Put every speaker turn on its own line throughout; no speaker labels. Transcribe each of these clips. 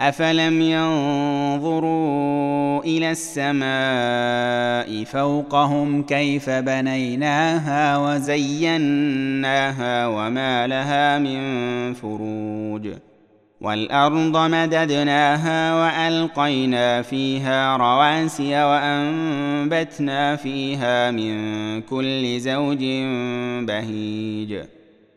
افلم ينظروا إلى السماء فوقهم كيف بنيناها وزيناها وما لها من فروج والارض مددناها والقينا فيها رواسي وانبتنا فيها من كل زوج بهيج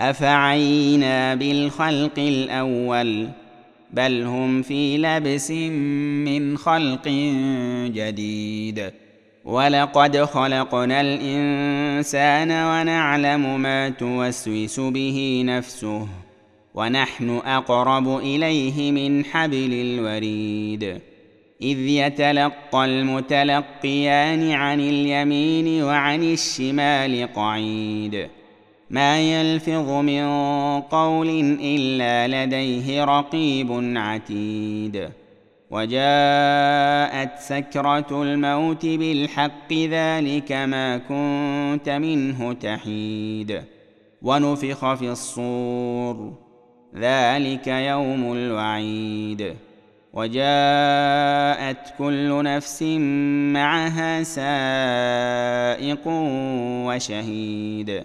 أفعينا بالخلق الأول بل هم في لبس من خلق جديد ولقد خلقنا الإنسان ونعلم ما توسوس به نفسه ونحن أقرب إليه من حبل الوريد إذ يتلقى المتلقيان عن اليمين وعن الشمال قعيد ما يلفظ من قول إلا لديه رقيب عتيد. وجاءت سكرة الموت بالحق ذلك ما كنت منه تحيد. ونفخ في الصور ذلك يوم الوعيد. وجاءت كل نفس معها سائق وشهيد.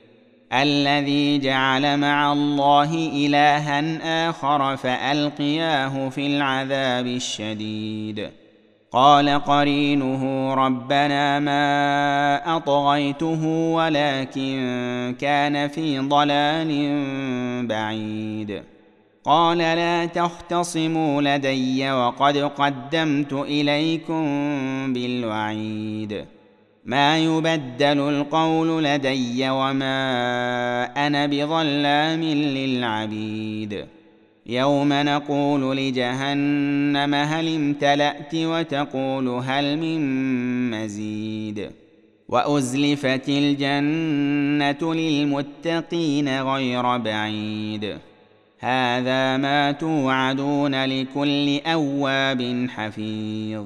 الذي جعل مع الله إلها آخر فألقياه في العذاب الشديد. قال قرينه ربنا ما أطغيته ولكن كان في ضلال بعيد. قال لا تختصموا لدي وقد قدمت إليكم بالوعيد. ما يبدل القول لدي وما أنا بظلام للعبيد. يوم نقول لجهنم هل امتلأت وتقول هل من مزيد. وأزلفت الجنة للمتقين غير بعيد. هذا ما توعدون لكل أواب حفيظ.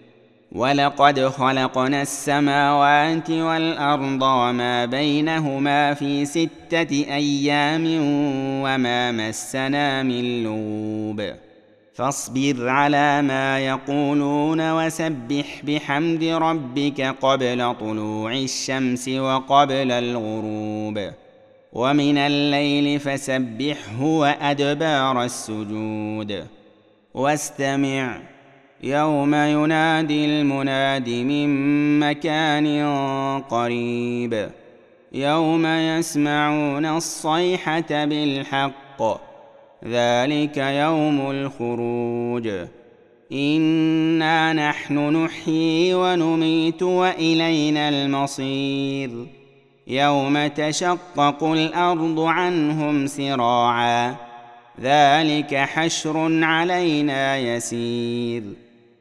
ولقد خلقنا السماوات والأرض وما بينهما في ستة أيام وما مسنا من لوب. فاصبر على ما يقولون وسبح بحمد ربك قبل طلوع الشمس وقبل الغروب. ومن الليل فسبحه وأدبار السجود. واستمع. يوم ينادي المناد من مكان قريب. يوم يسمعون الصيحة بالحق. ذلك يوم الخروج. إنا نحن نحيي ونميت وإلينا المصير. يوم تشقق الأرض عنهم سراعا. ذلك حشر علينا يسير.